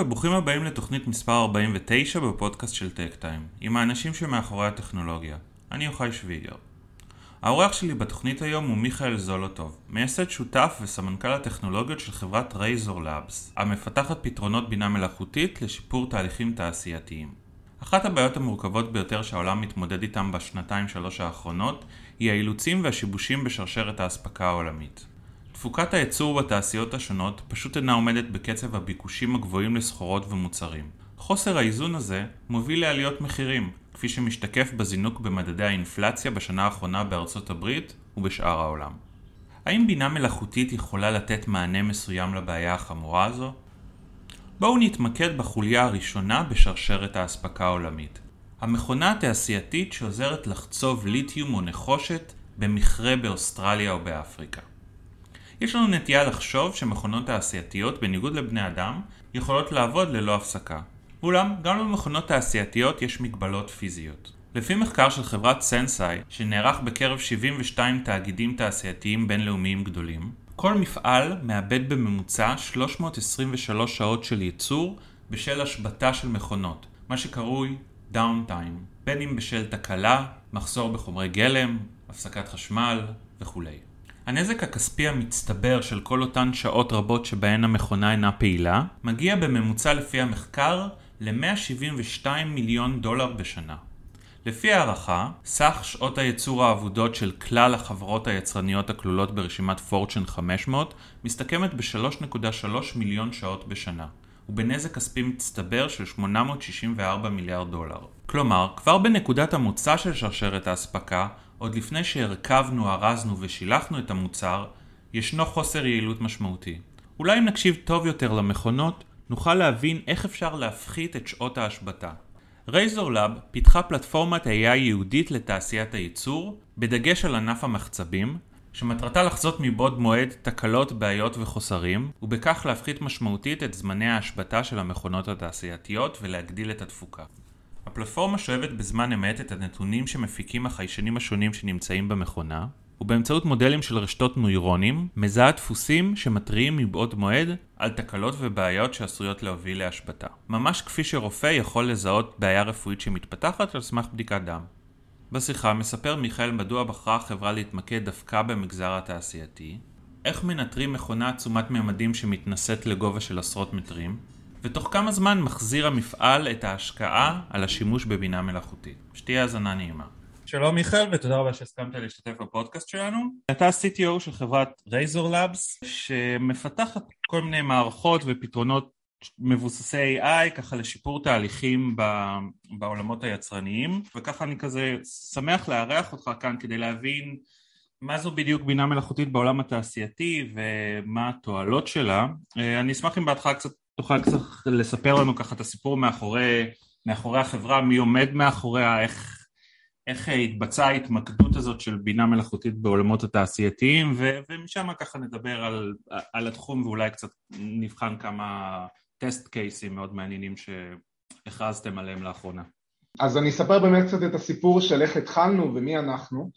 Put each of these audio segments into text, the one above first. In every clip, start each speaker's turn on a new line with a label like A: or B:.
A: וברוכים הבאים לתוכנית מספר 49 בפודקאסט של טק טיים, עם האנשים שמאחורי הטכנולוגיה. אני יוחאי שוויגר. האורח שלי בתוכנית היום הוא מיכאל זולוטוב, מייסד שותף וסמנכ"ל הטכנולוגיות של חברת רייזור לאבס, המפתחת פתרונות בינה מלאכותית לשיפור תהליכים תעשייתיים. אחת הבעיות המורכבות ביותר שהעולם מתמודד איתם בשנתיים שלוש האחרונות היא האילוצים והשיבושים בשרשרת האספקה העולמית. תפוקת הייצור בתעשיות השונות פשוט אינה עומדת בקצב הביקושים הגבוהים לסחורות ומוצרים. חוסר האיזון הזה מוביל לעליות מחירים, כפי שמשתקף בזינוק במדדי האינפלציה בשנה האחרונה בארצות הברית ובשאר העולם. האם בינה מלאכותית יכולה לתת מענה מסוים לבעיה החמורה הזו? בואו נתמקד בחוליה הראשונה בשרשרת האספקה העולמית. המכונה התעשייתית שעוזרת לחצוב ליתיום או נחושת במכרה באוסטרליה או באפריקה. יש לנו נטייה לחשוב שמכונות תעשייתיות, בניגוד לבני אדם, יכולות לעבוד ללא הפסקה. אולם, גם למכונות תעשייתיות יש מגבלות פיזיות. לפי מחקר של חברת סנסאי, שנערך בקרב 72 תאגידים תעשייתיים בינלאומיים גדולים, כל מפעל מאבד בממוצע 323 שעות של ייצור בשל השבתה של מכונות, מה שקרוי דאונטיים, בין אם בשל תקלה, מחסור בחומרי גלם, הפסקת חשמל וכולי. הנזק הכספי המצטבר של כל אותן שעות רבות שבהן המכונה אינה פעילה, מגיע בממוצע לפי המחקר ל-172 מיליון דולר בשנה. לפי הערכה, סך שעות הייצור האבודות של כלל החברות היצרניות הכלולות ברשימת פורצ'ן 500 מסתכמת ב-3.3 מיליון שעות בשנה, ובנזק כספי מצטבר של 864 מיליארד דולר. כלומר, כבר בנקודת המוצא של שרשרת האספקה, עוד לפני שהרכבנו, ארזנו ושילחנו את המוצר, ישנו חוסר יעילות משמעותי. אולי אם נקשיב טוב יותר למכונות, נוכל להבין איך אפשר להפחית את שעות ההשבתה. רייזור לאב פיתחה פלטפורמת AI ייעודית לתעשיית הייצור, בדגש על ענף המחצבים, שמטרתה לחזות מבעוד מועד תקלות, בעיות וחוסרים, ובכך להפחית משמעותית את זמני ההשבתה של המכונות התעשייתיות ולהגדיל את התפוקה. הפלטפורמה שואבת בזמן אמת את הנתונים שמפיקים החיישנים השונים שנמצאים במכונה, ובאמצעות מודלים של רשתות נוירונים, מזהה דפוסים שמתריעים מבעוד מועד על תקלות ובעיות שעשויות להוביל להשבתה. ממש כפי שרופא יכול לזהות בעיה רפואית שמתפתחת על סמך בדיקת דם. בשיחה מספר מיכאל מדוע בחרה החברה להתמקד דווקא במגזר התעשייתי, איך מנטרים מכונה עצומת ממדים שמתנשאת לגובה של עשרות מטרים, ותוך כמה זמן מחזיר המפעל את ההשקעה על השימוש בבינה מלאכותית. שתהיה האזנה נעימה. שלום מיכאל ותודה רבה שהסכמת להשתתף בפודקאסט שלנו. אתה ה-CTO של חברת רייזור לאבס שמפתחת כל מיני מערכות ופתרונות מבוססי AI ככה לשיפור תהליכים בעולמות היצרניים וככה אני כזה שמח לארח אותך כאן כדי להבין מה זו בדיוק בינה מלאכותית בעולם התעשייתי ומה התועלות שלה. אני אשמח אם בהתחלה קצת תוכל קצת לספר לנו ככה את הסיפור מאחורי, מאחורי החברה, מי עומד מאחוריה, איך, איך התבצעה ההתמקדות הזאת של בינה מלאכותית בעולמות התעשייתיים ו, ומשם ככה נדבר על, על התחום ואולי קצת נבחן כמה טסט קייסים מאוד מעניינים שהכרזתם עליהם לאחרונה.
B: אז אני אספר באמת קצת את הסיפור של איך התחלנו ומי אנחנו.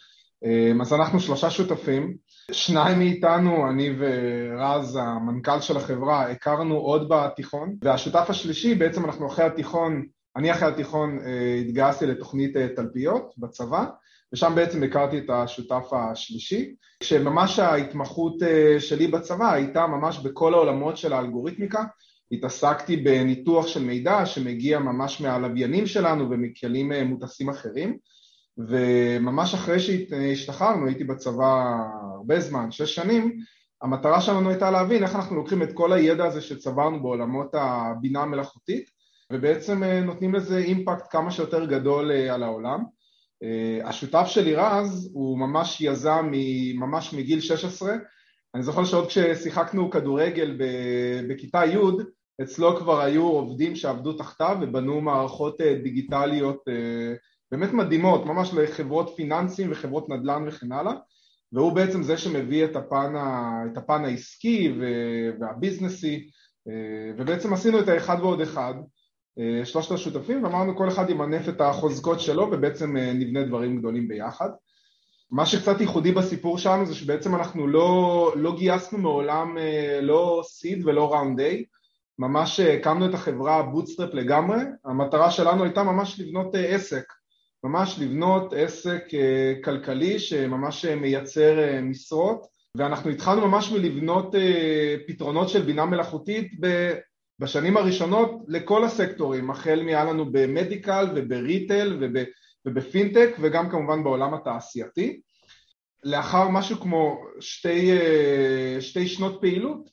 B: אמ, אז אנחנו שלושה שותפים, שניים מאיתנו, אני ורז, המנכ"ל של החברה, הכרנו עוד בתיכון, והשותף השלישי, בעצם אנחנו אחרי התיכון, אני אחרי התיכון אה, התגייסתי לתוכנית אה, תלפיות בצבא, ושם בעצם הכרתי את השותף השלישי, כשממש ההתמחות אה, שלי בצבא הייתה ממש בכל העולמות של האלגוריתמיקה, התעסקתי בניתוח של מידע שמגיע ממש מהלוויינים שלנו ומכלים מוטסים אחרים, וממש אחרי שהשתחררנו, הייתי בצבא הרבה זמן, שש שנים, המטרה שלנו הייתה להבין איך אנחנו לוקחים את כל הידע הזה שצברנו בעולמות הבינה המלאכותית ובעצם אה, נותנים לזה אימפקט כמה שיותר גדול אה, על העולם. אה, השותף שלי רז הוא ממש יזם ממש מגיל 16, אני זוכר שעוד כששיחקנו כדורגל בכיתה י' אצלו כבר היו עובדים שעבדו תחתיו ובנו מערכות דיגיטליות באמת מדהימות, ממש לחברות פיננסים וחברות נדל"ן וכן הלאה והוא בעצם זה שמביא את הפן, ה, את הפן העסקי וה business י ובעצם עשינו את האחד ועוד אחד שלושת השותפים ואמרנו כל אחד ימנף את החוזקות שלו ובעצם נבנה דברים גדולים ביחד. מה שקצת ייחודי בסיפור שלנו זה שבעצם אנחנו לא, לא גייסנו מעולם לא seed ולא round A ממש הקמנו את החברה bootstrap לגמרי, המטרה שלנו הייתה ממש לבנות עסק, ממש לבנות עסק כלכלי שממש מייצר משרות ואנחנו התחלנו ממש מלבנות פתרונות של בינה מלאכותית בשנים הראשונות לכל הסקטורים, החל מהיה לנו במדיקל ובריטל וב, ובפינטק וגם כמובן בעולם התעשייתי. לאחר משהו כמו שתי, שתי שנות פעילות,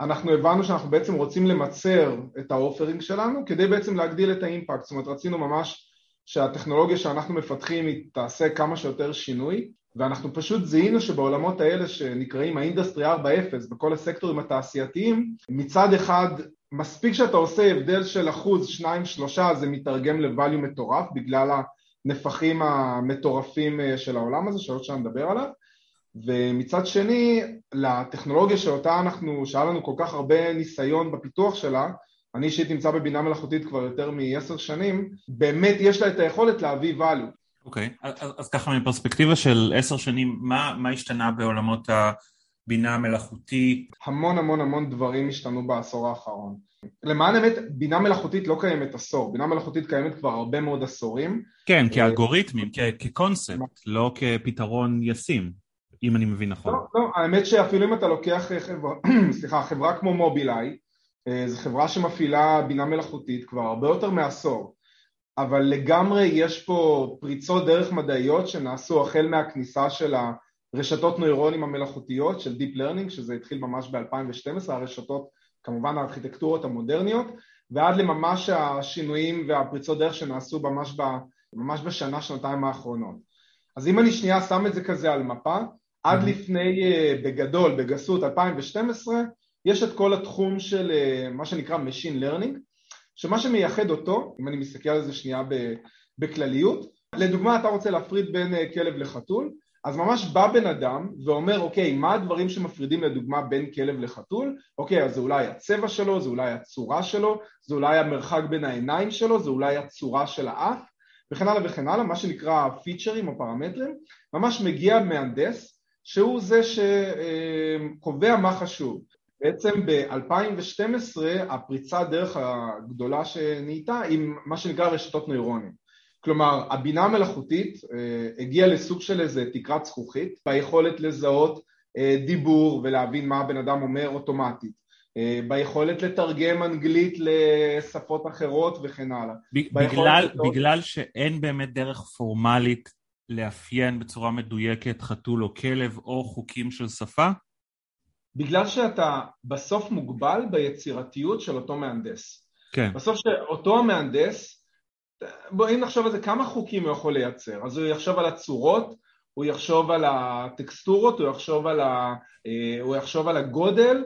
B: אנחנו הבנו שאנחנו בעצם רוצים למצר את ה offering שלנו כדי בעצם להגדיל את ה impact, זאת אומרת רצינו ממש שהטכנולוגיה שאנחנו מפתחים היא תעשה כמה שיותר שינוי ואנחנו פשוט זיהינו שבעולמות האלה שנקראים ה industry 4.0 בכל הסקטורים התעשייתיים מצד אחד מספיק שאתה עושה הבדל של אחוז, שניים, שלושה, זה מתרגם ל value מטורף בגלל הנפחים המטורפים אה, של העולם הזה, שעוד שעה נדבר עליו, ומצד שני, לטכנולוגיה שאותה אנחנו, שהיה לנו כל כך הרבה ניסיון בפיתוח שלה, אני אישית נמצא בבינה מלאכותית כבר יותר מעשר שנים, באמת יש לה את היכולת להביא value.
A: אוקיי, okay. אז, אז ככה מפרספקטיבה של עשר שנים, מה, מה השתנה בעולמות ה... בינה מלאכותית?
B: המון המון המון דברים השתנו בעשור האחרון. למען האמת, בינה מלאכותית לא קיימת עשור, בינה מלאכותית קיימת כבר הרבה מאוד עשורים.
A: כן, אה, כאלגוריתמים, כקונספט, לא כפתרון ישים, אם אני מבין נכון.
B: לא, לא, האמת שאפילו אם אתה לוקח חברה, סליחה, חברה כמו מובילאיי, זו חברה שמפעילה בינה מלאכותית כבר הרבה יותר מעשור, אבל לגמרי יש פה פריצות דרך מדעיות שנעשו החל מהכניסה של ה... רשתות נוירונים המלאכותיות של Deep Learning, שזה התחיל ממש ב-2012, הרשתות, כמובן הארכיטקטורות המודרניות, ועד לממש השינויים והפריצות דרך שנעשו ממש, ב, ממש בשנה, שנתיים האחרונות. אז אם אני שנייה שם את זה כזה על מפה, עד. לפני, אה, בגדול, בגסות 2012, יש את כל התחום של אה, מה שנקרא Machine Learning, שמה שמייחד אותו, אם אני מסתכל על זה שנייה בכלליות, לדוגמה אתה רוצה להפריד בין אה, כלב לחתול, אז ממש בא בן אדם ואומר אוקיי מה הדברים שמפרידים לדוגמה בין כלב לחתול? אוקיי אז זה אולי הצבע שלו, זה אולי הצורה שלו, זה אולי המרחק בין העיניים שלו, זה אולי הצורה של האף וכן הלאה וכן הלאה, מה שנקרא פיצ'רים או פרמטרים. ממש מגיע מהנדס שהוא זה שקובע מה חשוב בעצם ב-2012 הפריצה דרך הגדולה שנהייתה עם מה שנקרא רשתות נוירונים כלומר, הבינה המלאכותית אה, הגיעה לסוג של איזה תקרת זכוכית ביכולת לזהות אה, דיבור ולהבין מה הבן אדם אומר אוטומטית, אה, ביכולת לתרגם אנגלית לשפות אחרות וכן הלאה.
A: בגלל, לתור... בגלל שאין באמת דרך פורמלית לאפיין בצורה מדויקת חתול או כלב או חוקים של שפה?
B: בגלל שאתה בסוף מוגבל ביצירתיות של אותו מהנדס. כן. בסוף שאותו המהנדס אם נחשוב על זה, כמה חוקים הוא יכול לייצר? אז הוא יחשוב על הצורות, הוא יחשוב על הטקסטורות, הוא יחשוב על, ה, אה, הוא יחשוב על הגודל,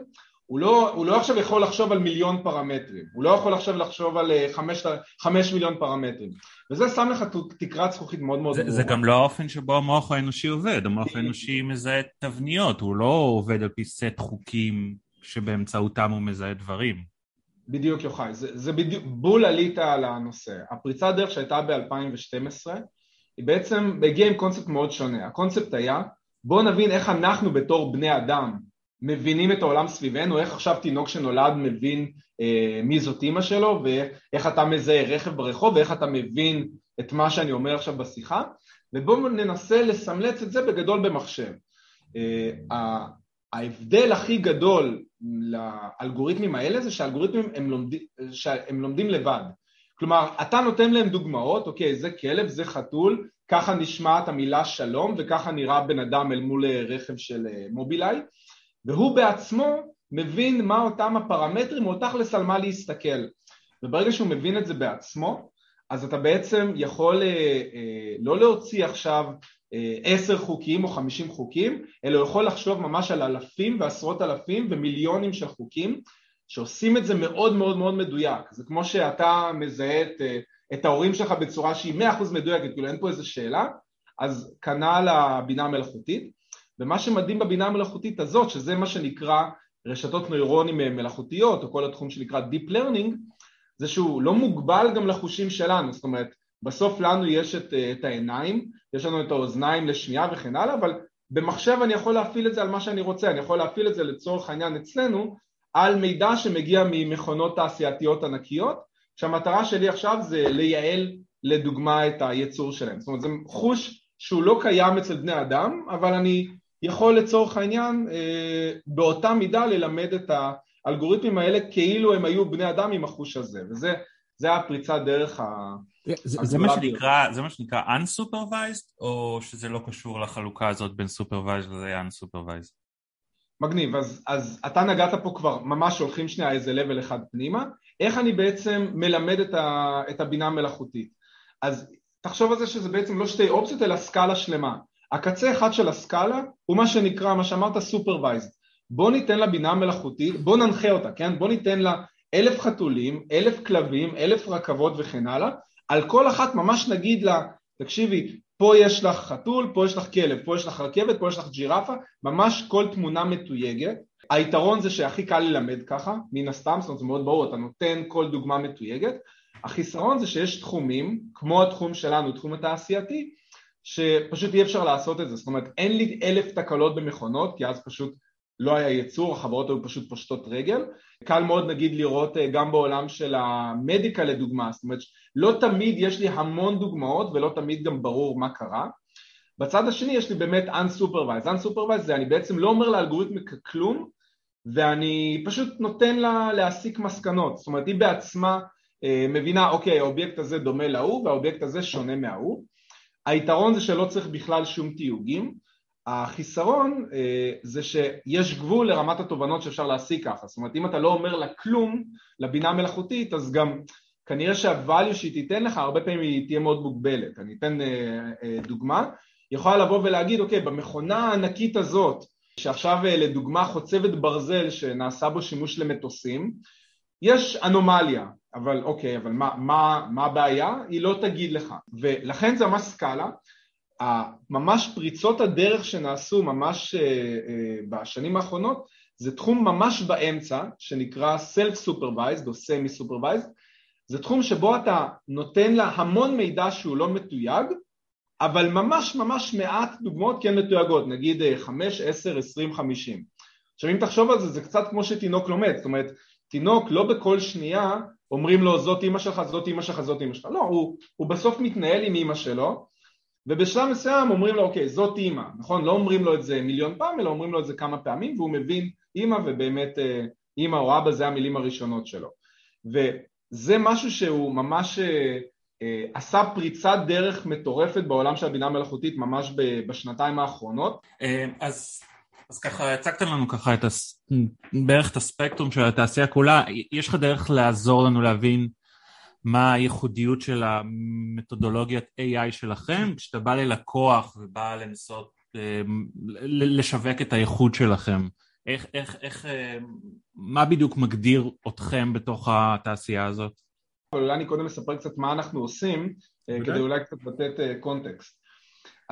B: הוא לא, הוא לא עכשיו יכול לחשוב על מיליון פרמטרים, הוא לא יכול עכשיו לחשוב על אה, חמש, חמש מיליון פרמטרים וזה שם לך תקרת זכוכית מאוד מאוד
A: ברורה. זה גם לא האופן שבו המוח האנושי עובד, המוח האנושי מזהה תבניות, הוא לא עובד על פי סט חוקים שבאמצעותם הוא מזהה דברים.
B: בדיוק יוחאי, זה, זה בדיוק, בול עלית על הנושא. הפריצת דרך שהייתה ב-2012 היא בעצם הגיעה עם קונספט מאוד שונה. הקונספט היה בואו נבין איך אנחנו בתור בני אדם מבינים את העולם סביבנו, איך עכשיו תינוק שנולד מבין אה, מי זאת אימא שלו ואיך אתה מזהה רכב ברחוב ואיך אתה מבין את מה שאני אומר עכשיו בשיחה ובואו ננסה לסמלץ את זה בגדול במחשב. אה, ההבדל הכי גדול לאלגוריתמים האלה זה שהאלגוריתמים הם לומדים, שהם לומדים לבד. כלומר, אתה נותן להם דוגמאות, אוקיי, זה כלב, זה חתול, ככה נשמעת המילה שלום וככה נראה בן אדם אל מול אה, רכב של אה, מובילאיי, והוא בעצמו מבין מה אותם הפרמטרים או תכלס על מה להסתכל. וברגע שהוא מבין את זה בעצמו, אז אתה בעצם יכול אה, לא להוציא עכשיו עשר חוקים או חמישים חוקים, אלא הוא יכול לחשוב ממש על אלפים ועשרות אלפים ומיליונים של חוקים שעושים את זה מאוד מאוד מאוד מדויק. זה כמו שאתה מזהה את, את ההורים שלך בצורה שהיא מאה אחוז מדויקת, כאילו אין פה איזה שאלה, אז כנ"ל הבינה המלאכותית. ומה שמדהים בבינה המלאכותית הזאת, שזה מה שנקרא רשתות נוירונים מלאכותיות, או כל התחום שנקרא Deep Learning, זה שהוא לא מוגבל גם לחושים שלנו, זאת אומרת בסוף לנו יש את, אה, את העיניים, יש לנו את האוזניים לשנייה וכן הלאה, אבל במחשב אני יכול להפעיל את זה על מה שאני רוצה, אני יכול להפעיל את זה לצורך העניין אצלנו על מידע שמגיע ממכונות תעשייתיות ענקיות, שהמטרה שלי עכשיו זה לייעל לדוגמה את הייצור שלהם. זאת אומרת זה חוש שהוא לא קיים אצל בני אדם, אבל אני יכול לצורך העניין אה, באותה מידה ללמד את האלגוריתמים האלה כאילו הם היו בני אדם עם החוש הזה, וזה זה הפריצת דרך ה...
A: זה, זה, מה שנקרא, זה מה שנקרא unsupervised, או שזה לא קשור לחלוקה הזאת בין supervised לזה unsupervised?
B: מגניב, אז, אז אתה נגעת פה כבר, ממש הולכים שנייה איזה level אחד פנימה, איך אני בעצם מלמד את, ה, את הבינה המלאכותית. אז תחשוב על זה שזה בעצם לא שתי אופציות אלא סקאלה שלמה. הקצה אחד של הסקאלה הוא מה שנקרא, מה שאמרת supervised. בוא ניתן לה בינה מלאכותית, בוא ננחה אותה, כן? בוא ניתן לה אלף חתולים, אלף כלבים, אלף רכבות וכן הלאה, על כל אחת ממש נגיד לה, תקשיבי, פה יש לך חתול, פה יש לך כלב, פה יש לך רכבת, פה יש לך ג'ירפה, ממש כל תמונה מתויגת. היתרון זה שהכי קל ללמד ככה, מן הסתם, זאת אומרת זה מאוד ברור, אתה נותן כל דוגמה מתויגת. החיסרון זה שיש תחומים, כמו התחום שלנו, תחום התעשייתי, שפשוט אי אפשר לעשות את זה, זאת אומרת אין לי אלף תקלות במכונות, כי אז פשוט לא היה ייצור, החברות היו פשוט פושטות רגל. קל מאוד נגיד לראות אה, גם בעולם של המדיקה לדוגמה, זאת אומרת לא תמיד יש לי המון דוגמאות ולא תמיד גם ברור מה קרה. בצד השני יש לי באמת Unsupervised, Unsupervised זה אני בעצם לא אומר לאלגוריתם כלום ואני פשוט נותן לה להסיק מסקנות, זאת אומרת היא בעצמה אה, מבינה אוקיי האובייקט הזה דומה להוא והאובייקט הזה שונה מההוא היתרון זה שלא צריך בכלל שום תיוגים. החיסרון אה, זה שיש גבול לרמת התובנות שאפשר להשיג ככה, זאת אומרת אם אתה לא אומר לה כלום לבינה המלאכותית אז גם כנראה שהvalue שהיא תיתן לך הרבה פעמים היא תהיה מאוד מוגבלת, אני אתן אה, אה, דוגמה, יכולה לבוא ולהגיד אוקיי במכונה הענקית הזאת שעכשיו לדוגמה חוצבת ברזל שנעשה בו שימוש למטוסים יש אנומליה, אבל אוקיי, אבל מה, מה, מה הבעיה? היא לא תגיד לך, ולכן זה ממש סקאלה. ממש פריצות הדרך שנעשו ממש אה, אה, בשנים האחרונות זה תחום ממש באמצע שנקרא Self-Supervised או Semi-Supervised. זה תחום שבו אתה נותן לה המון מידע שהוא לא מתויג אבל ממש ממש מעט דוגמאות כן מתויגות נגיד 5, 10, 20, 50 עכשיו אם תחשוב על זה זה קצת כמו שתינוק לומד. זאת אומרת תינוק לא בכל שנייה אומרים לו זאת אימא שלך, זאת אימא שלך, זאת אימא שלך. לא, הוא, הוא בסוף מתנהל עם אימא שלו ובשלב מסוים אומרים לו אוקיי זאת אימא, נכון? לא אומרים לו את זה מיליון פעם אלא אומרים לו את זה כמה פעמים והוא מבין אימא ובאמת אה, אימא או אבא זה המילים הראשונות שלו. וזה משהו שהוא ממש אה, אה, עשה פריצת דרך מטורפת בעולם של הבינה המלאכותית ממש בשנתיים האחרונות.
A: אז אז ככה הצגת לנו ככה את הס... בערך את הספקטרום של התעשייה כולה, יש לך דרך לעזור לנו להבין מה הייחודיות של המתודולוגיית AI שלכם, כשאתה בא ללקוח ובא לנסות אה, לשווק את הייחוד שלכם, איך, איך, איך, אה, מה בדיוק מגדיר אתכם בתוך התעשייה הזאת?
B: אולי אני קודם אספר קצת מה אנחנו עושים, okay. אה, כדי אולי קצת לתת קונטקסט.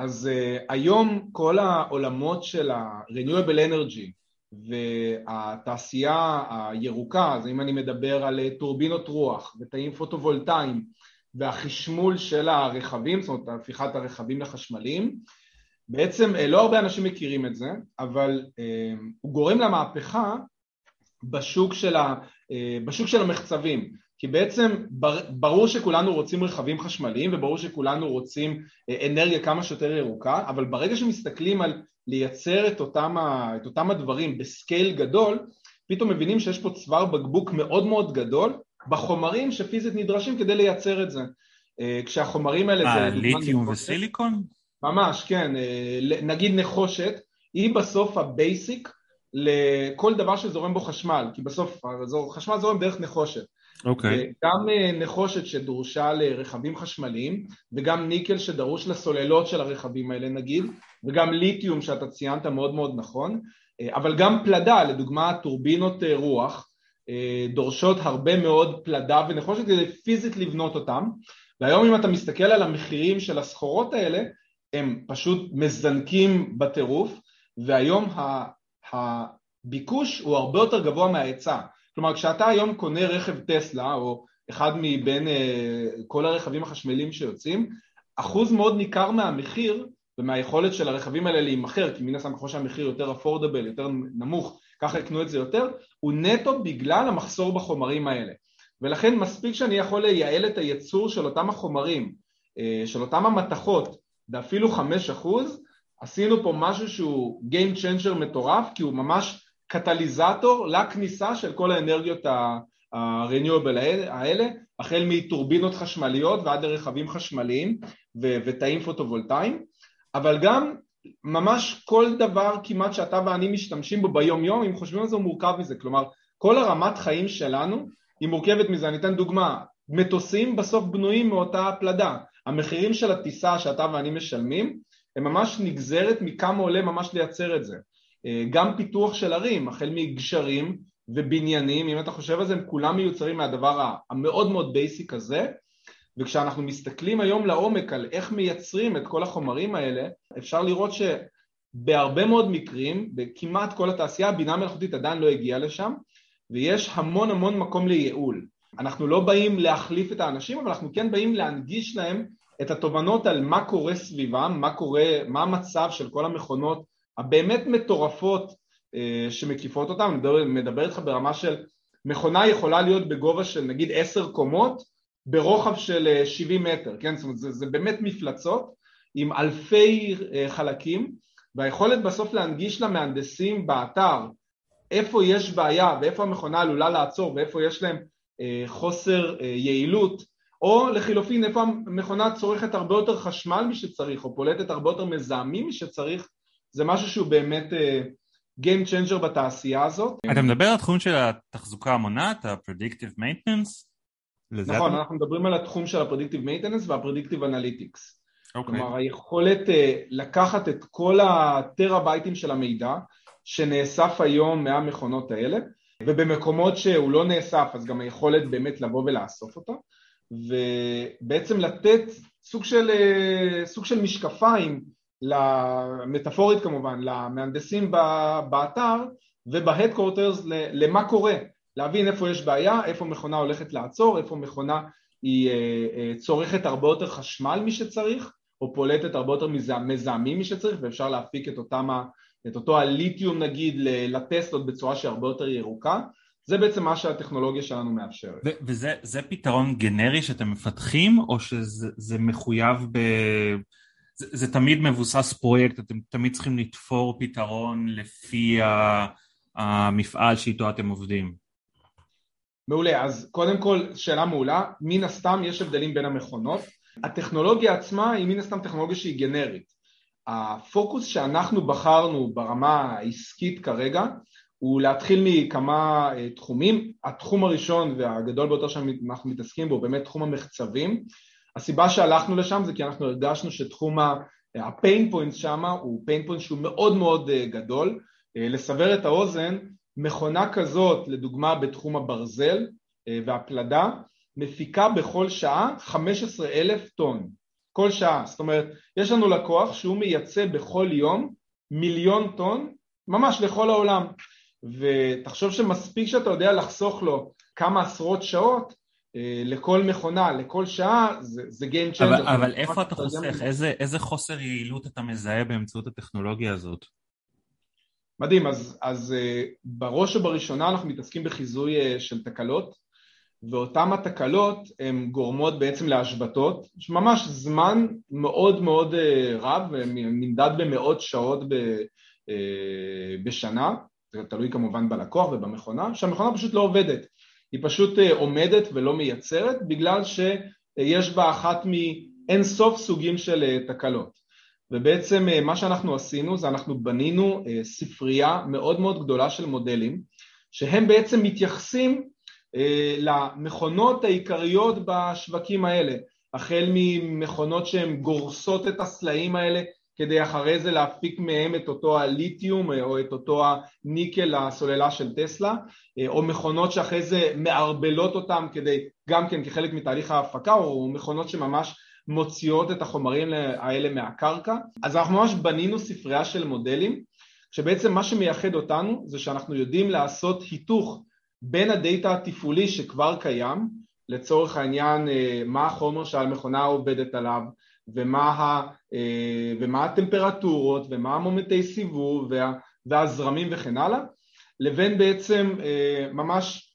B: אז היום כל העולמות של ה-renewable energy והתעשייה הירוקה, אז אם אני מדבר על טורבינות רוח ותאים פוטו-וולטאיים והחשמול של הרכבים, זאת אומרת הפיכת הרכבים לחשמליים, בעצם אה, לא הרבה אנשים מכירים את זה, אבל אה, הוא גורם למהפכה בשוק של, ה, אה, בשוק של המחצבים, כי בעצם ברור שכולנו רוצים רכבים חשמליים וברור שכולנו רוצים אנרגיה כמה שיותר ירוקה, אבל ברגע שמסתכלים על לייצר את אותם, ה, את אותם הדברים בסקייל גדול, פתאום מבינים שיש פה צוואר בקבוק מאוד מאוד גדול בחומרים שפיזית נדרשים כדי לייצר את זה. אה, כשהחומרים האלה
A: מה, זה... ליתיום וסיליקון?
B: ממש, כן. אה, נגיד נחושת, היא בסוף ה basic לכל דבר שזורם בו חשמל, כי בסוף חשמל זורם דרך נחושת.
A: אוקיי. Okay.
B: גם אה, נחושת שדרושה לרכבים חשמליים וגם ניקל שדרוש לסוללות של הרכבים האלה נגיד וגם ליתיום שאתה ציינת מאוד מאוד נכון אה, אבל גם פלדה, לדוגמה טורבינות אה, רוח דורשות הרבה מאוד פלדה ונחושת כדי פיזית לבנות אותם והיום אם אתה מסתכל על המחירים של הסחורות האלה הם פשוט מזנקים בטירוף והיום הביקוש הוא הרבה יותר גבוה מההיצע כלומר כשאתה היום קונה רכב טסלה או אחד מבין uh, כל הרכבים החשמליים שיוצאים, אחוז מאוד ניכר מהמחיר ומהיכולת של הרכבים האלה להימכר, כי מן הסתם ככל שהמחיר יותר אפורדבל, יותר נמוך, ככה יקנו את זה יותר, הוא נטו בגלל המחסור בחומרים האלה. ולכן מספיק שאני יכול לייעל את הייצור של אותם החומרים, אה, של אותם המתכות, ואפילו חמש אחוז, עשינו פה משהו שהוא Game Changer מטורף, כי הוא ממש קטליזטור לכניסה של כל האנרגיות ה-renewable האלה, החל מטורבינות חשמליות ועד לרכבים חשמליים ותאים פוטו-וולטאיים, אבל גם ממש כל דבר כמעט שאתה ואני משתמשים בו ביום יום, אם חושבים על זה הוא מורכב מזה, כלומר כל הרמת חיים שלנו היא מורכבת מזה, אני אתן דוגמה, מטוסים בסוף בנויים מאותה פלדה, המחירים של הטיסה שאתה ואני משלמים הם ממש נגזרת מכמה עולה ממש לייצר את זה, גם פיתוח של ערים, החל מגשרים ובניינים, אם אתה חושב על זה הם כולם מיוצרים מהדבר המאוד מאוד basic הזה וכשאנחנו מסתכלים היום לעומק על איך מייצרים את כל החומרים האלה, אפשר לראות שבהרבה מאוד מקרים, בכמעט כל התעשייה, הבינה המלאכותית עדיין לא הגיעה לשם, ויש המון המון מקום לייעול. אנחנו לא באים להחליף את האנשים, אבל אנחנו כן באים להנגיש להם את התובנות על מה קורה סביבם, מה קורה, מה המצב של כל המכונות הבאמת מטורפות אה, שמקיפות אותם, אני מדבר, מדבר איתך ברמה של מכונה יכולה להיות בגובה של נגיד עשר קומות ברוחב של 70 אה, מטר, כן? זאת אומרת זה, זה באמת מפלצות עם אלפי אה, חלקים והיכולת בסוף להנגיש למהנדסים באתר איפה יש בעיה ואיפה המכונה עלולה לעצור ואיפה יש להם חוסר יעילות או לחילופין איפה המכונה צורכת הרבה יותר חשמל משצריך או פולטת הרבה יותר מזהמים משצריך זה משהו שהוא באמת Game changer בתעשייה הזאת.
A: אתה מדבר על תחום של התחזוקה המונעת, ה-Predictive Maintenance?
B: נכון, אנחנו מדברים על התחום של ה-Predictive Maintenance וה-Predictive Analytics. Okay. כלומר, היכולת uh, לקחת את כל הטראבייטים של המידע שנאסף היום מהמכונות האלה, ובמקומות שהוא לא נאסף, אז גם היכולת באמת לבוא ולאסוף אותו, ובעצם לתת סוג של, uh, סוג של משקפיים, מטאפורית כמובן, למהנדסים באתר ובהדקורטרס למה קורה להבין איפה יש בעיה, איפה מכונה הולכת לעצור, איפה מכונה היא אה, אה, צורכת הרבה יותר חשמל משצריך, או פולטת הרבה יותר מזהמים משצריך, ואפשר להפיק את, אותם, את אותו הליתיום נגיד לטסלות בצורה שהרבה יותר ירוקה, זה בעצם מה שהטכנולוגיה שלנו מאפשרת.
A: וזה פתרון גנרי שאתם מפתחים, או שזה מחויב ב... זה, תמיד מבוסס פרויקט, אתם תמיד צריכים לתפור פתרון לפי המפעל שאיתו אתם עובדים.
B: מעולה, אז קודם כל שאלה מעולה, מן הסתם יש הבדלים בין המכונות, הטכנולוגיה עצמה היא מן הסתם טכנולוגיה שהיא גנרית, הפוקוס שאנחנו בחרנו ברמה העסקית כרגע הוא להתחיל מכמה אה, תחומים, התחום הראשון והגדול ביותר שאנחנו מתעסקים בו הוא באמת תחום המחצבים, הסיבה שהלכנו לשם זה כי אנחנו הרגשנו שתחום ה-pain points שם הוא pain point שהוא מאוד מאוד אה, גדול, אה, לסבר את האוזן מכונה כזאת, לדוגמה בתחום הברזל אה, והפלדה, מפיקה בכל שעה 15 אלף טון, כל שעה, זאת אומרת יש לנו לקוח שהוא מייצא בכל יום מיליון טון ממש לכל העולם. ותחשוב שמספיק שאתה יודע לחסוך לו כמה עשרות שעות לכל מכונה, לכל שעה, זה, זה Game Changer.
A: אבל, אבל איפה אתה חוסך? איזה, איזה חוסר יעילות אתה מזהה באמצעות הטכנולוגיה הזאת?
B: מדהים, אז, אז uh, בראש ובראשונה אנחנו מתעסקים בחיזוי uh, של תקלות ואותן התקלות הן גורמות בעצם להשבתות, יש ממש זמן מאוד מאוד רב, נמדד במאות שעות ב, בשנה, זה תלוי כמובן בלקוח ובמכונה, שהמכונה פשוט לא עובדת, היא פשוט uh, עומדת ולא מייצרת בגלל שיש בה אחת מאין סוף סוגים של uh, תקלות. ובעצם אה, מה שאנחנו עשינו זה אנחנו בנינו אה, ספרייה מאוד מאוד גדולה של מודלים שהם בעצם מתייחסים אה, למכונות העיקריות בשווקים האלה החל ממכונות שהן גורסות את הסלעים האלה כדי אחרי זה להפיק מהם את אותו הליתיום או את אותו הניקל לסוללה של טסלה או מכונות שאחרי זה מערבלות אותם כדי גם כן כחלק מתהליך ההפקה או מכונות שממש מוציאות את החומרים האלה מהקרקע. אז אנחנו ממש בנינו ספרייה של מודלים שבעצם מה שמייחד אותנו זה שאנחנו יודעים לעשות היתוך בין הדאטה התפעולי שכבר קיים לצורך העניין אה, מה החומר שהמכונה עובדת עליו ומה, ה, אה, ומה הטמפרטורות ומה המומנטי סיבוב וה, והזרמים וכן הלאה, לבין בעצם אה, ממש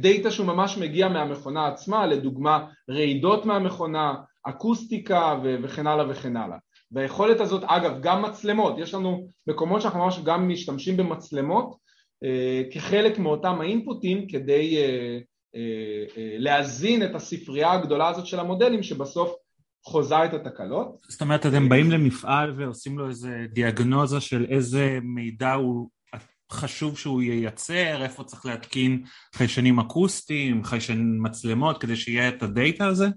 B: דאטה שהוא ממש מגיע מהמכונה עצמה, לדוגמה רעידות מהמכונה, אקוסטיקה וכן הלאה וכן הלאה. והיכולת הזאת, אגב, גם מצלמות, יש לנו מקומות שאנחנו ממש גם משתמשים במצלמות אה, כחלק מאותם האינפוטים כדי להזין את הספרייה הגדולה הזאת של המודלים שבסוף חוזה את התקלות.
A: זאת אומרת, אתם באים למפעל ועושים לו איזה דיאגנוזה של איזה מידע הוא חשוב שהוא ייצר, איפה צריך להתקין חיישנים אקוסטיים, חיישן מצלמות, כדי שיהיה את הדאטה הזה?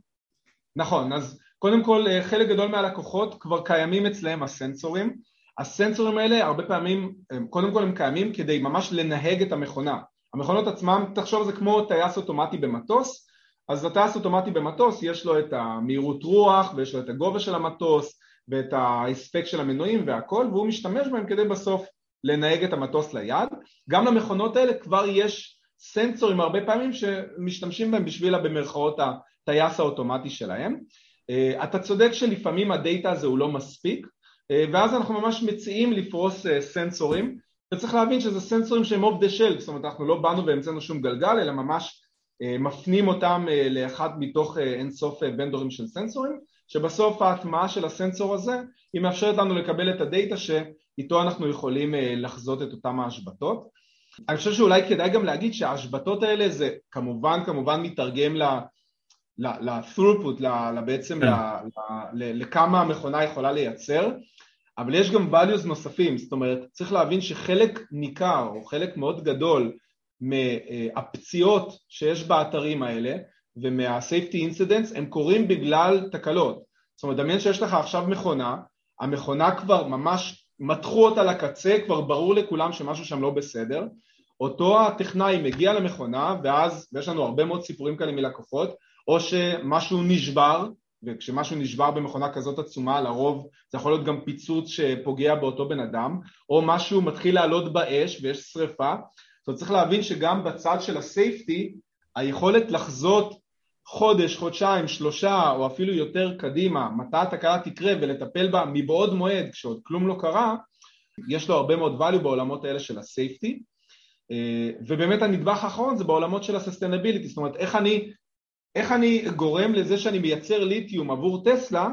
B: נכון, אז קודם כל חלק גדול מהלקוחות כבר קיימים אצלהם הסנסורים, הסנסורים האלה הרבה פעמים, קודם כל הם קיימים כדי ממש לנהג את המכונה. המכונות עצמם, תחשוב זה כמו טייס אוטומטי במטוס, אז הטייס אוטומטי במטוס יש לו את המהירות רוח ויש לו את הגובה של המטוס ואת ההספק של המנועים והכל והוא משתמש בהם כדי בסוף לנהג את המטוס ליד. גם למכונות האלה כבר יש סנסורים הרבה פעמים שמשתמשים בהם בשביל במרכאות הטייס האוטומטי שלהם. אה, אתה צודק שלפעמים ה data הזה הוא לא מספיק אה, ואז אנחנו ממש מציעים לפרוס אה, סנסורים וצריך להבין שזה סנסורים שהם off the shelf, זאת אומרת אנחנו לא באנו והמצאנו שום גלגל אלא ממש מפנים אותם לאחד מתוך אינסוף vendor ים של סנסורים שבסוף ההטמעה של הסנסור הזה היא מאפשרת לנו לקבל את הדאטה שאיתו אנחנו יכולים לחזות את אותם ההשבתות אני חושב שאולי כדאי גם להגיד שההשבתות האלה זה כמובן כמובן מתרגם ל-throughput, בעצם כן. לכמה המכונה יכולה לייצר, אבל יש גם values נוספים, זאת אומרת צריך להבין שחלק ניכר או חלק מאוד גדול מהפציעות שיש באתרים האלה ומה-safety incidents הם קורים בגלל תקלות, זאת אומרת דמיין שיש לך עכשיו מכונה, המכונה כבר ממש מתחו אותה לקצה, כבר ברור לכולם שמשהו שם לא בסדר, אותו הטכנאי מגיע למכונה ואז, ויש לנו הרבה מאוד סיפורים כאלה מלקוחות, או שמשהו נשבר, וכשמשהו נשבר במכונה כזאת עצומה לרוב זה יכול להיות גם פיצוץ שפוגע באותו בן אדם, או משהו מתחיל לעלות באש ויש שריפה, אומרת צריך להבין שגם בצד של ה safety היכולת לחזות חודש, חודשיים, שלושה או אפילו יותר קדימה מתי התקלה תקרה ולטפל בה מבעוד מועד כשעוד כלום לא קרה יש לו הרבה מאוד value בעולמות האלה של הסייפטי אה, ובאמת הנדבך האחרון זה בעולמות של ה sustainability זאת אומרת איך אני איך אני גורם לזה שאני מייצר ליתיום עבור טסלה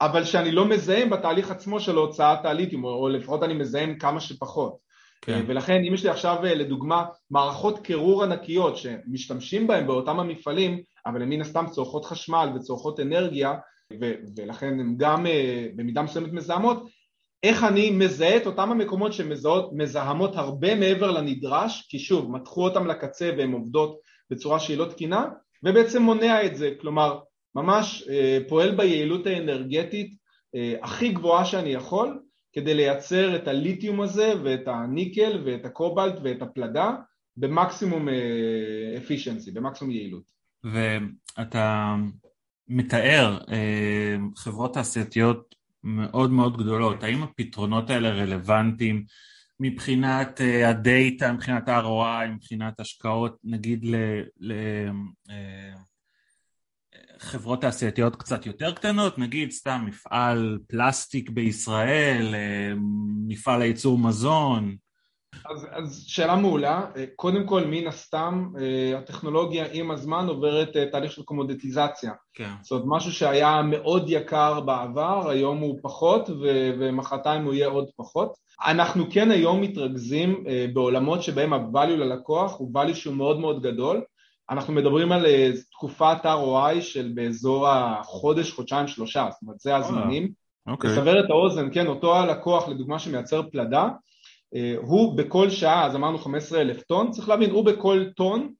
B: אבל שאני לא מזהם בתהליך עצמו של הוצאת הליתיום או לפחות אני מזהם כמה שפחות כן. ולכן אם יש לי עכשיו אה, לדוגמה מערכות קירור ענקיות שמשתמשים בהן באותם המפעלים אבל הן מן הסתם צורכות חשמל וצורכות אנרגיה ו- ולכן הן גם אה, במידה מסוימת מזהמות איך אני מזהה את אותם המקומות שמזהמות הרבה מעבר לנדרש כי שוב מתחו אותם לקצה והן עובדות בצורה שהיא לא תקינה ובעצם מונע את זה, כלומר ממש אה, פועל ביעילות האנרגטית אה, הכי גבוהה שאני יכול כדי לייצר את הליתיום הזה ואת הניקל ואת הקובלט ואת הפלדה במקסימום אפישנסי, אה, במקסימום יעילות.
A: ואתה מתאר חברות תעשייתיות מאוד מאוד גדולות, האם הפתרונות האלה רלוונטיים מבחינת uh, הדאטה, מבחינת ה-ROI, מבחינת השקעות, נגיד לחברות uh, תעשייתיות קצת יותר קטנות, נגיד סתם מפעל פלסטיק בישראל, uh, מפעל לייצור מזון.
B: אז, אז שאלה מעולה, קודם כל מן הסתם הטכנולוגיה עם הזמן עוברת תהליך של קומודיטיזציה, כן. זאת אומרת משהו שהיה מאוד יקר בעבר, היום הוא פחות ומחרתיים הוא יהיה עוד פחות אנחנו כן היום מתרכזים אה, בעולמות שבהם ה-value ללקוח הוא value שהוא מאוד מאוד גדול אנחנו מדברים על אה, תקופת ROI של באזור החודש, חודשיים, שלושה, זאת אומרת זה הזמנים. אוקיי. לסבר את האוזן, כן, אותו הלקוח לדוגמה שמייצר פלדה, אה, הוא בכל שעה, אז אמרנו 15 אלף טון, צריך להבין, הוא בכל טון,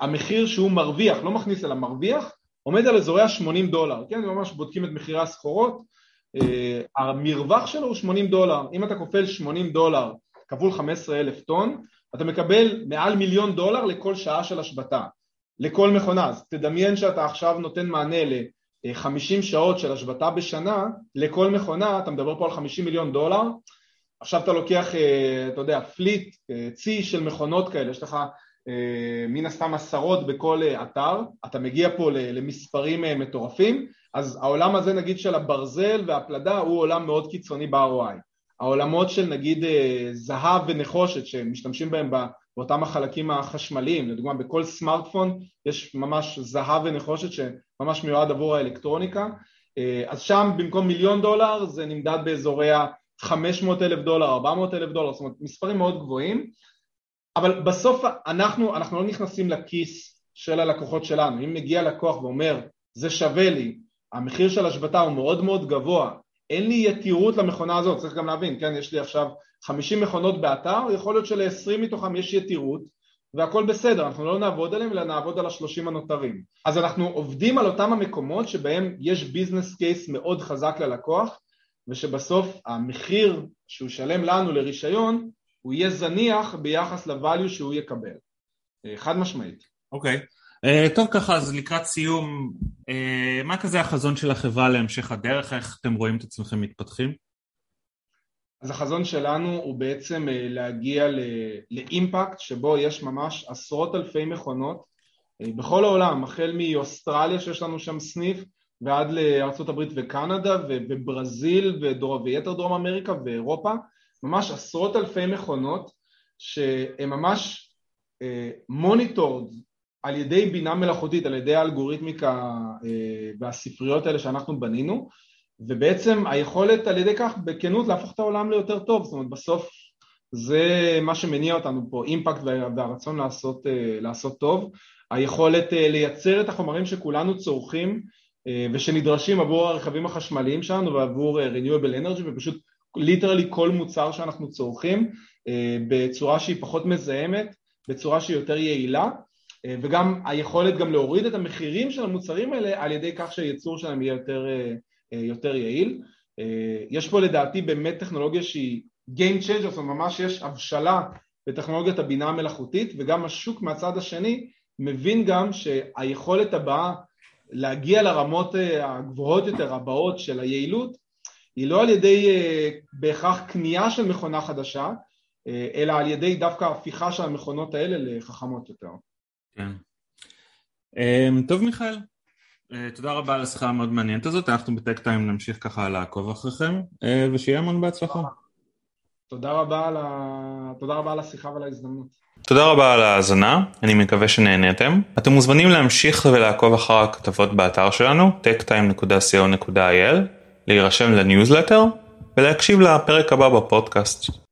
B: המחיר שהוא מרוויח, לא מכניס אלא מרוויח, עומד על אזורי ה-80 דולר, כן, ממש בודקים את מחירי הסחורות, אה, המרווח שלו הוא 80 דולר, אם אתה כופל 80 דולר כפול 15 אלף טון, אתה מקבל מעל מיליון דולר לכל שעה של השבתה, לכל מכונה, אז תדמיין שאתה עכשיו נותן מענה ל-50 שעות של השבתה בשנה, לכל מכונה, אתה מדבר פה על 50 מיליון דולר, עכשיו אתה לוקח, אה, אתה יודע, פליט, אה, צי של מכונות כאלה, יש לך מן הסתם עשרות בכל אתר, אתה מגיע פה למספרים מטורפים, אז העולם הזה נגיד של הברזל והפלדה הוא עולם מאוד קיצוני ב-ROI. העולמות של נגיד זהב ונחושת שמשתמשים בהם באותם החלקים החשמליים, לדוגמה בכל סמארטפון יש ממש זהב ונחושת שממש מיועד עבור האלקטרוניקה, אז שם במקום מיליון דולר זה נמדד באזורי ה-500 אלף דולר, 400 אלף דולר, זאת אומרת מספרים מאוד גבוהים, אבל בסוף אנחנו, אנחנו לא נכנסים לכיס של הלקוחות שלנו, אם מגיע לקוח ואומר זה שווה לי, המחיר של השבתה הוא מאוד מאוד גבוה, אין לי יתירות למכונה הזאת, צריך גם להבין, כן, יש לי עכשיו 50 מכונות באתר, יכול להיות של-20 מתוכם יש יתירות והכל בסדר, אנחנו לא נעבוד עליהם אלא נעבוד על השלושים הנותרים. אז אנחנו עובדים על אותם המקומות שבהם יש ביזנס קייס מאוד חזק ללקוח ושבסוף המחיר שהוא ישלם לנו לרישיון הוא יהיה זניח ביחס לvalue שהוא יקבל, חד משמעית.
A: אוקיי, okay. Uh, טוב ככה אז לקראת סיום, uh, מה כזה החזון של החברה להמשך הדרך, איך אתם רואים את עצמכם מתפתחים?
B: אז החזון שלנו הוא בעצם אה, להגיע לאימפקט שבו יש ממש עשרות אלפי מכונות אה, בכל העולם, החל מאוסטרליה שיש לנו שם סניף ועד לארה"ב וקנדה וברזיל ויתר דרום אמריקה ואירופה, ממש עשרות אלפי מכונות שהן ממש מוניטורד אה, על ידי בינה מלאכותית, על ידי האלגוריתמיקה והספריות האלה שאנחנו בנינו ובעצם היכולת על ידי כך בכנות להפוך את העולם ליותר טוב, זאת אומרת בסוף זה מה שמניע אותנו פה, אימפקט והרצון לעשות, אה, לעשות טוב, היכולת אה, לייצר את החומרים שכולנו צורכים אה, ושנדרשים עבור הרכבים החשמליים שלנו ועבור renewable energy ופשוט ליטרלי כל מוצר שאנחנו צורכים בצורה שהיא פחות מזהמת, בצורה שהיא יותר יעילה וגם היכולת גם להוריד את המחירים של המוצרים האלה על ידי כך שהייצור שלהם יהיה יותר אה, יותר יעיל. אה, יש פה לדעתי באמת טכנולוגיה שהיא Game Changer, זאת אומרת ממש יש הבשלה בטכנולוגיית הבינה המלאכותית וגם השוק מהצד השני מבין גם שהיכולת הבאה להגיע לרמות אה, הגבוהות יותר הבאות של היעילות היא לא על ידי בהכרח קנייה של מכונה חדשה אלא על ידי דווקא הפיכה של המכונות האלה לחכמות יותר.
A: כן. טוב מיכאל, אה, תודה רבה על השיחה המאוד מעניינת הזאת, אנחנו בטק טיים נמשיך ככה לעקוב אחריכם, אה, ושיהיה המון בהצלחה.
B: תודה רבה על, ה... תודה רבה על השיחה ועל ההזדמנות.
A: תודה רבה על ההאזנה, אני מקווה שנהניתם. אתם מוזמנים להמשיך ולעקוב אחר הכתבות באתר שלנו, techtime.co.il, להירשם לניוזלטר ולהקשיב לפרק הבא בפודקאסט.